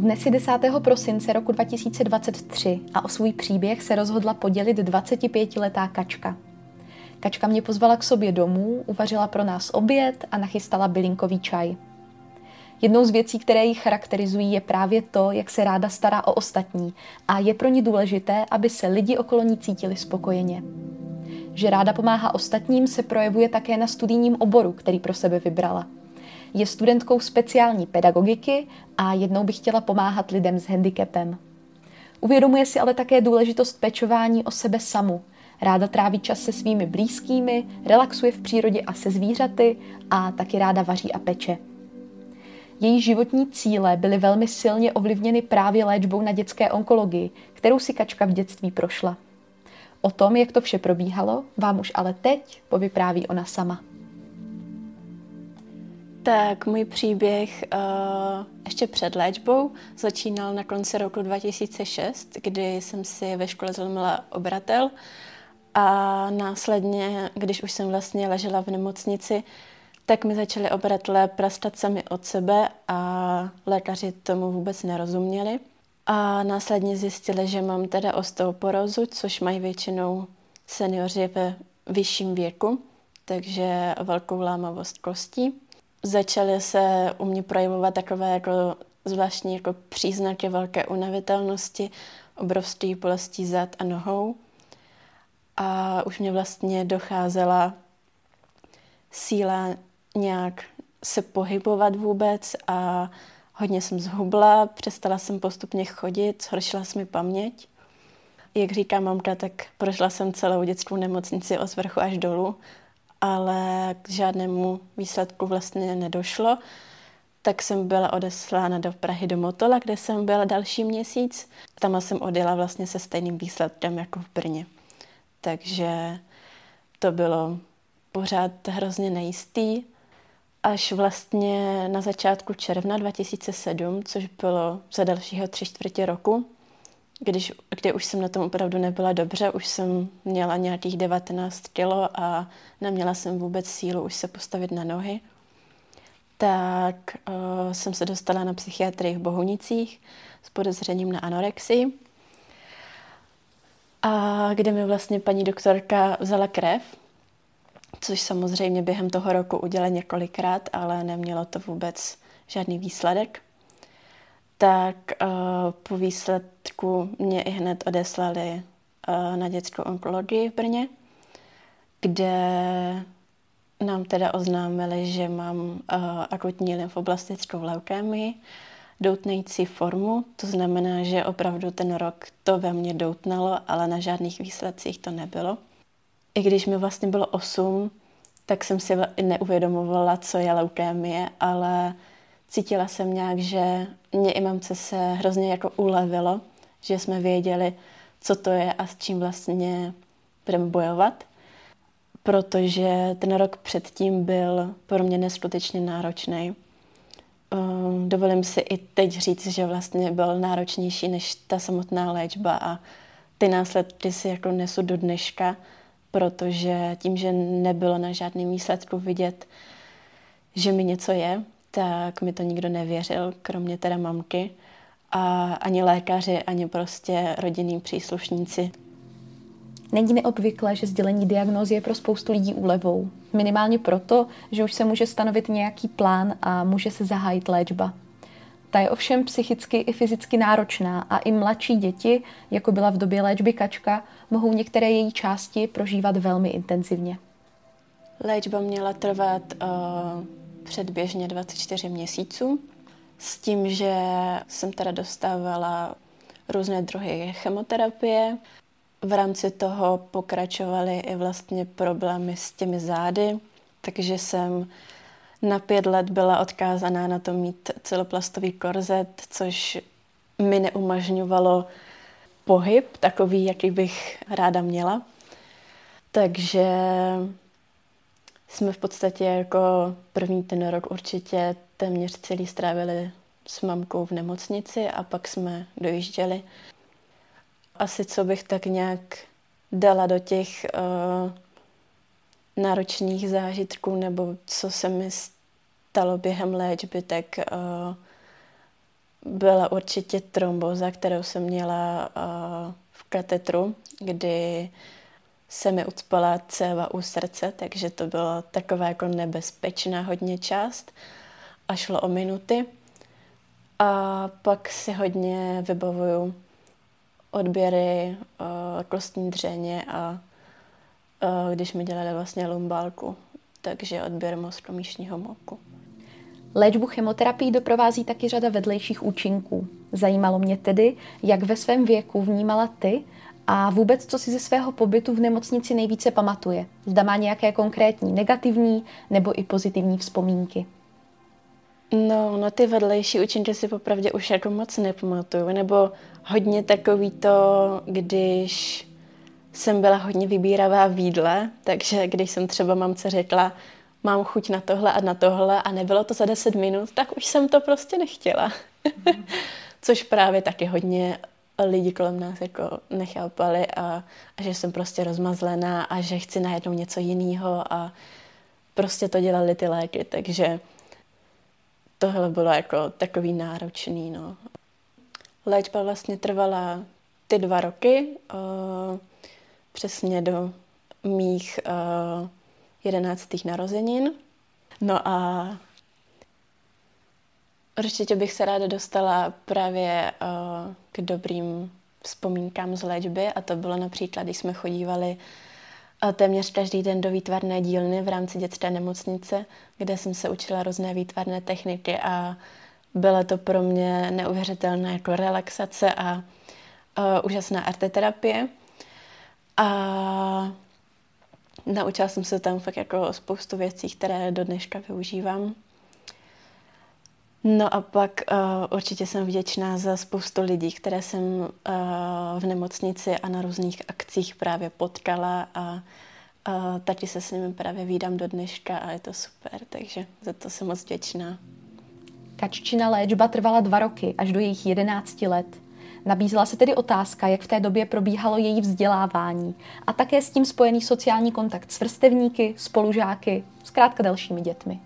Dnes je 10. prosince roku 2023 a o svůj příběh se rozhodla podělit 25-letá Kačka. Kačka mě pozvala k sobě domů, uvařila pro nás oběd a nachystala bylinkový čaj. Jednou z věcí, které ji charakterizují, je právě to, jak se ráda stará o ostatní a je pro ní důležité, aby se lidi okolo ní cítili spokojeně. Že ráda pomáhá ostatním se projevuje také na studijním oboru, který pro sebe vybrala – je studentkou speciální pedagogiky a jednou by chtěla pomáhat lidem s handicapem. Uvědomuje si ale také důležitost pečování o sebe samu. Ráda tráví čas se svými blízkými, relaxuje v přírodě a se zvířaty a taky ráda vaří a peče. Její životní cíle byly velmi silně ovlivněny právě léčbou na dětské onkologii, kterou si Kačka v dětství prošla. O tom, jak to vše probíhalo, vám už ale teď povypráví ona sama. Tak můj příběh uh, ještě před léčbou začínal na konci roku 2006, kdy jsem si ve škole zlomila obratel a následně, když už jsem vlastně ležela v nemocnici, tak mi začaly obratle prastat sami od sebe a lékaři tomu vůbec nerozuměli. A následně zjistili, že mám teda osteoporózu, což mají většinou seniori ve vyšším věku, takže velkou lámavost kostí začaly se u mě projevovat takové jako zvláštní jako příznaky velké unavitelnosti, obrovský bolestí zad a nohou. A už mě vlastně docházela síla nějak se pohybovat vůbec a hodně jsem zhubla, přestala jsem postupně chodit, zhoršila se mi paměť. Jak říká mamka, tak prošla jsem celou dětskou nemocnici od vrchu až dolů ale k žádnému výsledku vlastně nedošlo. Tak jsem byla odeslána do Prahy do Motola, kde jsem byla další měsíc. Tam jsem odjela vlastně se stejným výsledkem jako v Brně. Takže to bylo pořád hrozně nejistý. Až vlastně na začátku června 2007, což bylo za dalšího tři čtvrtě roku, když, kdy už jsem na tom opravdu nebyla dobře, už jsem měla nějakých 19 kilo a neměla jsem vůbec sílu už se postavit na nohy, tak uh, jsem se dostala na psychiatrii v Bohunicích s podezřením na anorexii. A kde mi vlastně paní doktorka vzala krev, což samozřejmě během toho roku udělala několikrát, ale nemělo to vůbec žádný výsledek tak uh, po výsledku mě i hned odeslali uh, na dětskou onkologii v Brně, kde nám teda oznámili, že mám uh, akutní lymfoblastickou leukémii, doutnející formu, to znamená, že opravdu ten rok to ve mně doutnalo, ale na žádných výsledcích to nebylo. I když mi vlastně bylo 8, tak jsem si neuvědomovala, co je leukémie, ale cítila jsem nějak, že mě i mamce se hrozně jako ulevilo, že jsme věděli, co to je a s čím vlastně budeme bojovat. Protože ten rok předtím byl pro mě neskutečně náročný. Um, dovolím si i teď říct, že vlastně byl náročnější než ta samotná léčba a ty následky si jako nesu do dneška, protože tím, že nebylo na žádném výsledku vidět, že mi něco je, tak mi to nikdo nevěřil, kromě teda mamky. A ani lékaři, ani prostě rodinní příslušníci. Není neobvyklé, že sdělení diagnózy je pro spoustu lidí úlevou. Minimálně proto, že už se může stanovit nějaký plán a může se zahájit léčba. Ta je ovšem psychicky i fyzicky náročná a i mladší děti, jako byla v době léčby kačka, mohou některé její části prožívat velmi intenzivně. Léčba měla trvat uh, předběžně 24 měsíců s tím, že jsem teda dostávala různé druhy chemoterapie. V rámci toho pokračovaly i vlastně problémy s těmi zády, takže jsem na pět let byla odkázaná na to mít celoplastový korzet, což mi neumožňovalo pohyb, takový, jaký bych ráda měla. Takže jsme v podstatě jako první ten rok určitě téměř celý strávili s mamkou v nemocnici a pak jsme dojížděli. Asi co bych tak nějak dala do těch uh, náročných zážitků nebo co se mi stalo během léčby, tak uh, byla určitě tromboza, kterou jsem měla uh, v katetru, kdy se mi ucpala céva u srdce, takže to bylo taková jako nebezpečná hodně část a šlo o minuty. A pak si hodně vybavuju odběry uh, kostní dřeně a uh, když mi dělali vlastně lumbálku, takže odběr mozkomíšního moku. Léčbu chemoterapii doprovází taky řada vedlejších účinků. Zajímalo mě tedy, jak ve svém věku vnímala ty a vůbec, co si ze svého pobytu v nemocnici nejvíce pamatuje. Zda má nějaké konkrétní negativní nebo i pozitivní vzpomínky. No, na ty vedlejší účinky si popravdě už jako moc nepamatuju, nebo hodně takový to, když jsem byla hodně vybíravá v jídle, takže když jsem třeba mamce řekla, mám chuť na tohle a na tohle a nebylo to za 10 minut, tak už jsem to prostě nechtěla. Což právě taky hodně lidi kolem nás jako nechápali a, a že jsem prostě rozmazlená a že chci najednou něco jiného a prostě to dělali ty léky, takže tohle bylo jako takový náročný, no. Léčba vlastně trvala ty dva roky, uh, přesně do mých uh, jedenáctých narozenin. No a určitě bych se ráda dostala právě uh, k dobrým vzpomínkám z léčby a to bylo například, když jsme chodívali uh, téměř každý den do výtvarné dílny v rámci dětské nemocnice, kde jsem se učila různé výtvarné techniky a byla to pro mě neuvěřitelná jako relaxace a uh, úžasná arteterapie. A naučila jsem se tam fakt jako spoustu věcí, které do dneška využívám. No a pak uh, určitě jsem vděčná za spoustu lidí, které jsem uh, v nemocnici a na různých akcích právě potkala a uh, taky se s nimi právě výdám do dneška a je to super, takže za to jsem moc vděčná. Kaččina léčba trvala dva roky, až do jejich jedenácti let. Nabízela se tedy otázka, jak v té době probíhalo její vzdělávání a také s tím spojený sociální kontakt s vrstevníky, spolužáky, zkrátka dalšími dětmi.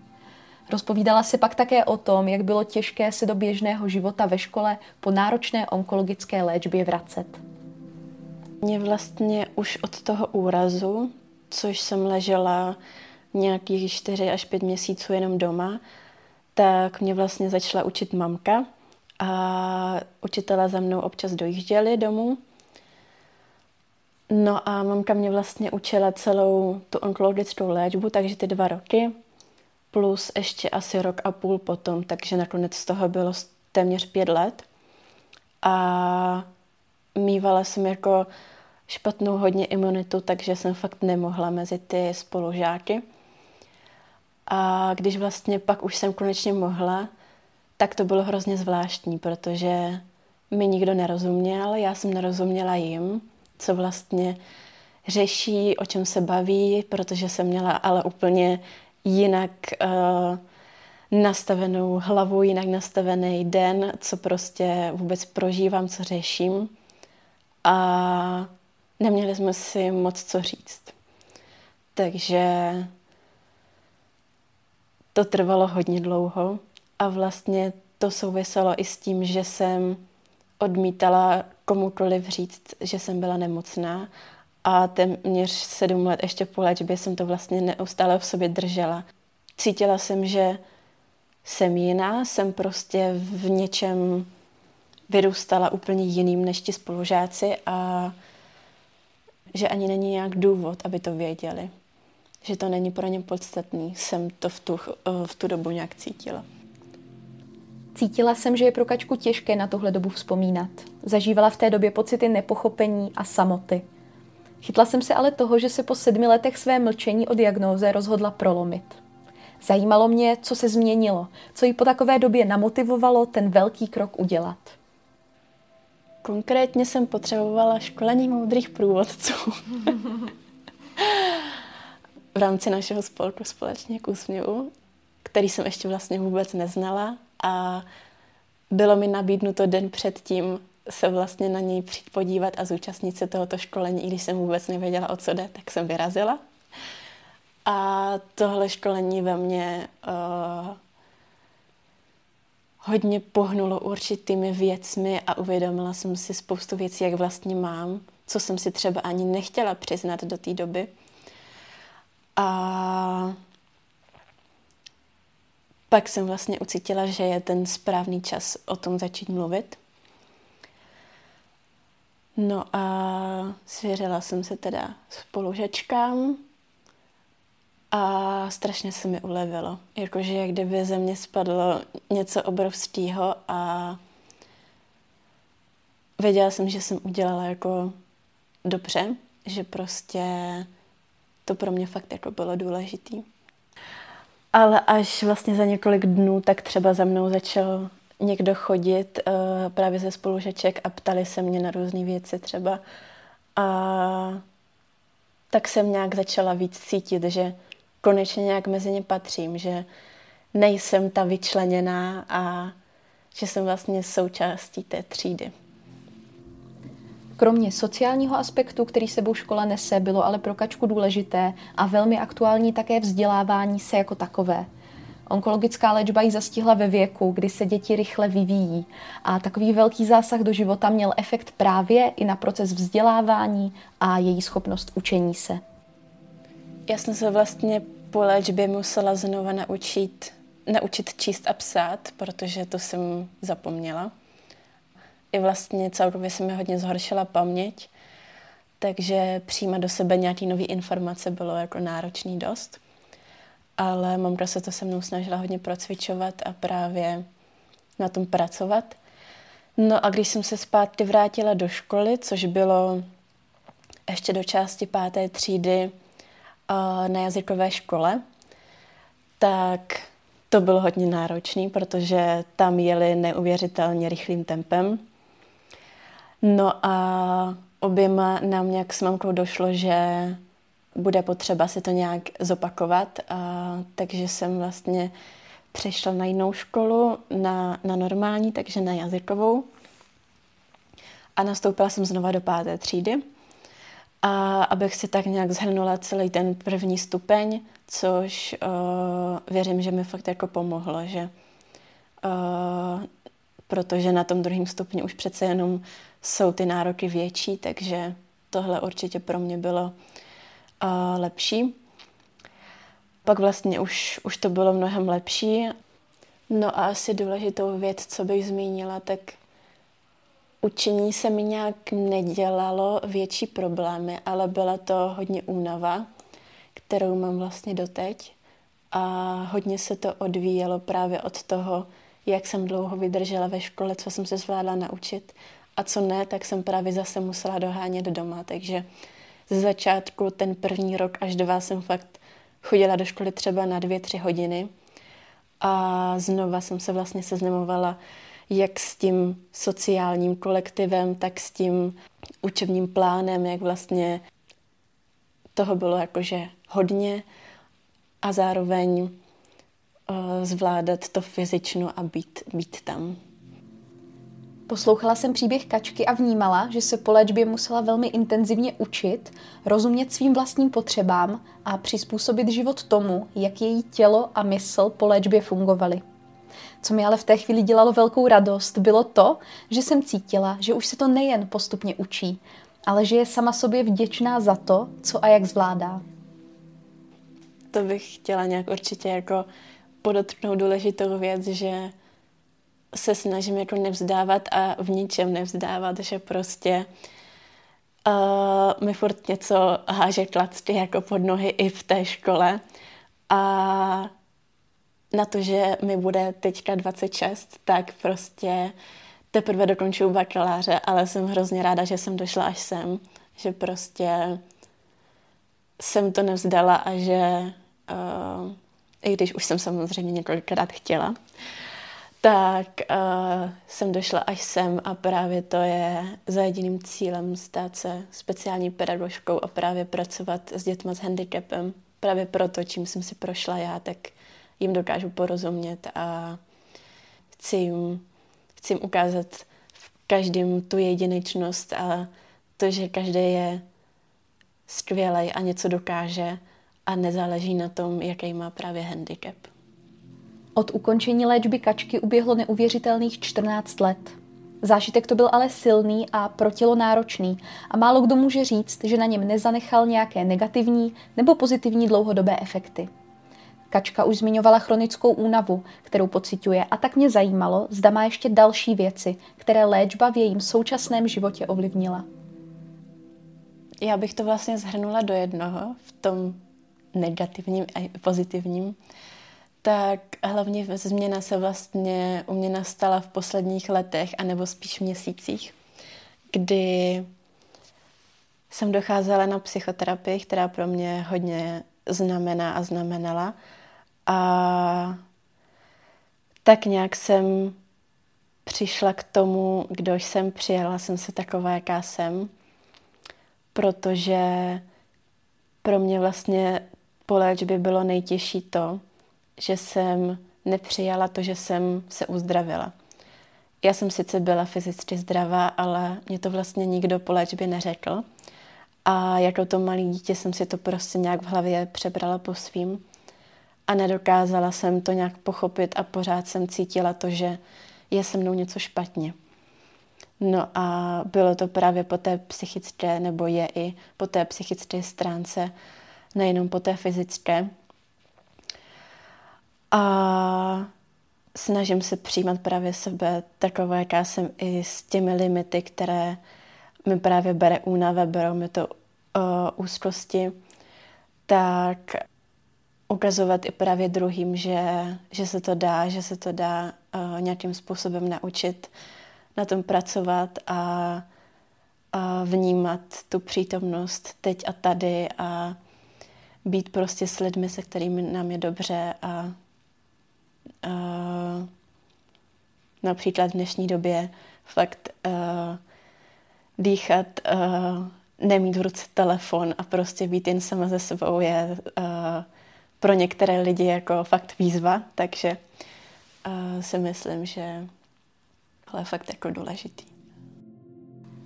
Rozpovídala si pak také o tom, jak bylo těžké se do běžného života ve škole po náročné onkologické léčbě vracet. Mě vlastně už od toho úrazu, což jsem ležela nějakých 4 až 5 měsíců jenom doma, tak mě vlastně začala učit mamka a učitelé za mnou občas dojížděli domů. No a mamka mě vlastně učila celou tu onkologickou léčbu, takže ty dva roky, plus ještě asi rok a půl potom, takže nakonec z toho bylo téměř pět let. A mývala jsem jako špatnou hodně imunitu, takže jsem fakt nemohla mezi ty spolužáky. A když vlastně pak už jsem konečně mohla, tak to bylo hrozně zvláštní, protože mi nikdo nerozuměl, já jsem nerozuměla jim, co vlastně řeší, o čem se baví, protože jsem měla ale úplně jinak uh, nastavenou hlavu, jinak nastavený den, co prostě vůbec prožívám, co řeším. A neměli jsme si moc co říct. Takže to trvalo hodně dlouho a vlastně to souviselo i s tím, že jsem odmítala komukoliv říct, že jsem byla nemocná a téměř sedm let ještě po léčbě jsem to vlastně neustále v sobě držela. Cítila jsem, že jsem jiná, jsem prostě v něčem vyrůstala úplně jiným než ti spolužáci a že ani není nějak důvod, aby to věděli. Že to není pro ně podstatný. Jsem to v tu, v tu dobu nějak cítila. Cítila jsem, že je pro Kačku těžké na tohle dobu vzpomínat. Zažívala v té době pocity nepochopení a samoty. Chytla jsem se ale toho, že se po sedmi letech své mlčení o diagnóze rozhodla prolomit. Zajímalo mě, co se změnilo, co ji po takové době namotivovalo ten velký krok udělat. Konkrétně jsem potřebovala školení moudrých průvodců. v rámci našeho spolku společně k úsměvu, který jsem ještě vlastně vůbec neznala a bylo mi nabídnuto den předtím se vlastně na něj přijít podívat a zúčastnit se tohoto školení, i když jsem vůbec nevěděla, o co jde, tak jsem vyrazila. A tohle školení ve mně uh, hodně pohnulo určitými věcmi a uvědomila jsem si spoustu věcí, jak vlastně mám, co jsem si třeba ani nechtěla přiznat do té doby. A pak jsem vlastně ucítila, že je ten správný čas o tom začít mluvit. No a svěřila jsem se teda spolužečkám a strašně se mi ulevilo. Jakože jak kdyby ze mě spadlo něco obrovského a věděla jsem, že jsem udělala jako dobře, že prostě to pro mě fakt jako bylo důležitý. Ale až vlastně za několik dnů, tak třeba za mnou začal někdo chodit uh, právě ze spolužeček a ptali se mě na různé věci třeba. A tak jsem nějak začala víc cítit, že konečně nějak mezi ně patřím, že nejsem ta vyčleněná a že jsem vlastně součástí té třídy. Kromě sociálního aspektu, který sebou škola nese, bylo ale pro Kačku důležité a velmi aktuální také vzdělávání se jako takové. Onkologická léčba ji zastihla ve věku, kdy se děti rychle vyvíjí a takový velký zásah do života měl efekt právě i na proces vzdělávání a její schopnost učení se. Já jsem se vlastně po léčbě musela znova naučit, naučit číst a psát, protože to jsem zapomněla. I vlastně celkově se mi hodně zhoršila paměť, takže přijímat do sebe nějaké nové informace bylo jako náročný dost. Ale mamka se to se mnou snažila hodně procvičovat a právě na tom pracovat. No a když jsem se zpátky vrátila do školy, což bylo ještě do části páté třídy, na jazykové škole, tak to bylo hodně náročné, protože tam jeli neuvěřitelně rychlým tempem. No a oběma nám nějak s mamkou došlo, že bude potřeba si to nějak zopakovat, a, takže jsem vlastně přešla na jinou školu, na, na normální, takže na jazykovou. A nastoupila jsem znova do páté třídy. A abych si tak nějak zhrnula celý ten první stupeň, což uh, věřím, že mi fakt jako pomohlo, že uh, protože na tom druhém stupni už přece jenom jsou ty nároky větší, takže tohle určitě pro mě bylo lepší. Pak vlastně už, už to bylo mnohem lepší. No a asi důležitou věc, co bych zmínila, tak učení se mi nějak nedělalo větší problémy, ale byla to hodně únava, kterou mám vlastně doteď. A hodně se to odvíjelo právě od toho, jak jsem dlouho vydržela ve škole, co jsem se zvládla naučit a co ne, tak jsem právě zase musela dohánět doma. Takže ze začátku ten první rok až dva jsem fakt chodila do školy třeba na dvě, tři hodiny a znova jsem se vlastně seznamovala jak s tím sociálním kolektivem, tak s tím učebním plánem, jak vlastně toho bylo jakože hodně a zároveň uh, zvládat to fyzično a být, být tam. Poslouchala jsem příběh Kačky a vnímala, že se po léčbě musela velmi intenzivně učit, rozumět svým vlastním potřebám a přizpůsobit život tomu, jak její tělo a mysl po léčbě fungovaly. Co mi ale v té chvíli dělalo velkou radost, bylo to, že jsem cítila, že už se to nejen postupně učí, ale že je sama sobě vděčná za to, co a jak zvládá. To bych chtěla nějak určitě jako podotknout důležitou věc, že se snažím jako nevzdávat a v ničem nevzdávat, že prostě uh, mi furt něco háže klacky jako pod nohy i v té škole. A na to, že mi bude teďka 26, tak prostě teprve dokončuju bakaláře, ale jsem hrozně ráda, že jsem došla až sem, že prostě jsem to nevzdala a že uh, i když už jsem samozřejmě několikrát chtěla, tak uh, jsem došla až sem a právě to je za jediným cílem stát se speciální pedagožkou a právě pracovat s dětmi s handicapem. Právě proto, čím jsem si prošla já, tak jim dokážu porozumět a chci jim, chci jim ukázat v každém tu jedinečnost a to, že každý je skvělý a něco dokáže a nezáleží na tom, jaký má právě handicap. Od ukončení léčby kačky uběhlo neuvěřitelných 14 let. Zážitek to byl ale silný a pro náročný a málo kdo může říct, že na něm nezanechal nějaké negativní nebo pozitivní dlouhodobé efekty. Kačka už zmiňovala chronickou únavu, kterou pociťuje a tak mě zajímalo, zda má ještě další věci, které léčba v jejím současném životě ovlivnila. Já bych to vlastně zhrnula do jednoho, v tom negativním a pozitivním. Tak hlavně změna se vlastně u mě nastala v posledních letech, anebo spíš měsících, kdy jsem docházela na psychoterapii, která pro mě hodně znamená a znamenala. A tak nějak jsem přišla k tomu, kdo jsem, přijela jsem se taková, jaká jsem, protože pro mě vlastně po léčbě bylo nejtěžší to, že jsem nepřijala to, že jsem se uzdravila. Já jsem sice byla fyzicky zdravá, ale mě to vlastně nikdo po léčbě neřekl. A jako to malé dítě jsem si to prostě nějak v hlavě přebrala po svým a nedokázala jsem to nějak pochopit a pořád jsem cítila to, že je se mnou něco špatně. No a bylo to právě po té psychické, nebo je i po té psychické stránce, nejenom po té fyzické. A snažím se přijímat právě sebe takové, jaká jsem i s těmi limity, které mi právě bere únava, berou mi to uh, úzkosti, tak ukazovat i právě druhým, že, že se to dá, že se to dá uh, nějakým způsobem naučit na tom pracovat a, a vnímat tu přítomnost teď a tady a být prostě s lidmi, se kterými nám je dobře a, a například v dnešní době fakt uh, dýchat, uh, nemít v ruce telefon a prostě být jen sama ze sebou je uh, pro některé lidi jako fakt výzva, takže uh, si myslím, že to je fakt jako důležitý.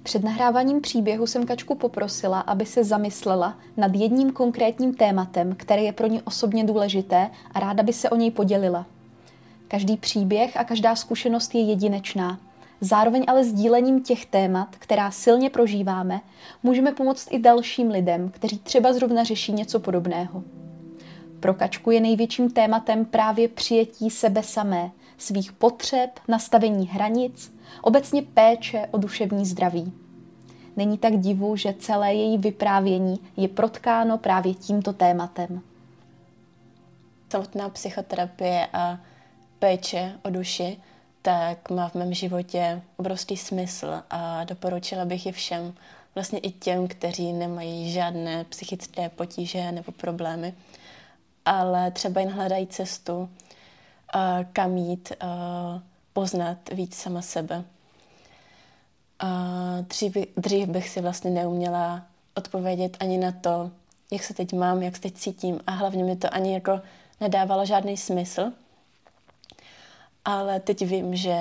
Před nahráváním příběhu jsem Kačku poprosila, aby se zamyslela nad jedním konkrétním tématem, které je pro ní osobně důležité a ráda by se o něj podělila. Každý příběh a každá zkušenost je jedinečná. Zároveň ale sdílením těch témat, která silně prožíváme, můžeme pomoct i dalším lidem, kteří třeba zrovna řeší něco podobného. Pro Kačku je největším tématem právě přijetí sebe samé, svých potřeb, nastavení hranic, obecně péče o duševní zdraví. Není tak divu, že celé její vyprávění je protkáno právě tímto tématem. Samotná psychoterapie a péče o duši tak má v mém životě obrovský smysl a doporučila bych ji všem, vlastně i těm, kteří nemají žádné psychické potíže nebo problémy, ale třeba jen hledají cestu, kam jít, poznat víc sama sebe. Dřív, dřív bych si vlastně neuměla odpovědět ani na to, jak se teď mám, jak se teď cítím a hlavně mi to ani jako nedávalo žádný smysl. Ale teď vím, že,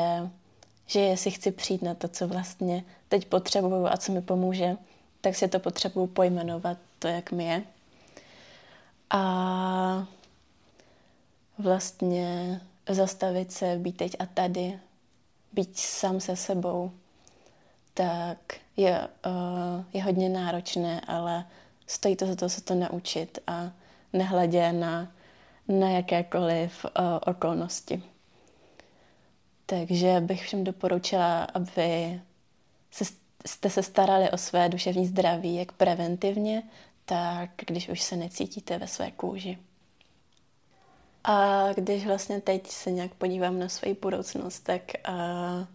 že jestli chci přijít na to, co vlastně teď potřebuju a co mi pomůže, tak si to potřebuju pojmenovat, to, jak mi je. A vlastně zastavit se, být teď a tady, být sám se sebou, tak je, uh, je hodně náročné, ale stojí to za to se to naučit a nehledě na, na jakékoliv uh, okolnosti. Takže bych všem doporučila, aby se, jste se starali o své duševní zdraví, jak preventivně, tak když už se necítíte ve své kůži. A když vlastně teď se nějak podívám na svoji budoucnost, tak uh,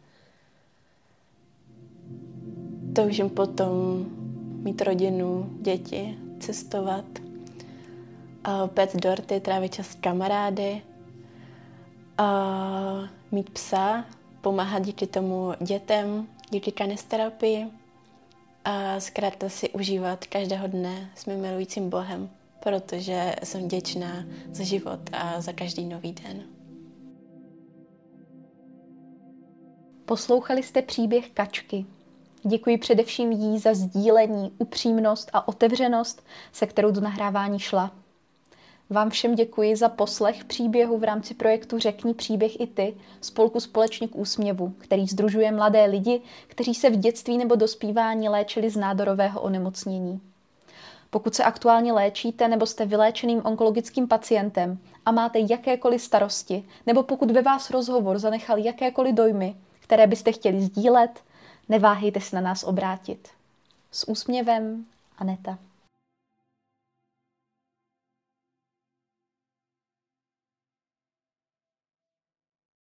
toužím potom mít rodinu, děti, cestovat, pec dorty, trávit čas s kamarády, uh, mít psa, pomáhat díky tomu dětem, díky kanisterapii a zkrátka si užívat každého dne s mým milujícím Bohem protože jsem vděčná za život a za každý nový den. Poslouchali jste příběh Kačky. Děkuji především jí za sdílení, upřímnost a otevřenost, se kterou do nahrávání šla. Vám všem děkuji za poslech příběhu v rámci projektu Řekni příběh i ty, spolku Společně k úsměvu, který združuje mladé lidi, kteří se v dětství nebo dospívání léčili z nádorového onemocnění. Pokud se aktuálně léčíte nebo jste vyléčeným onkologickým pacientem a máte jakékoliv starosti, nebo pokud ve vás rozhovor zanechal jakékoliv dojmy, které byste chtěli sdílet, neváhejte se na nás obrátit. S úsměvem, Aneta.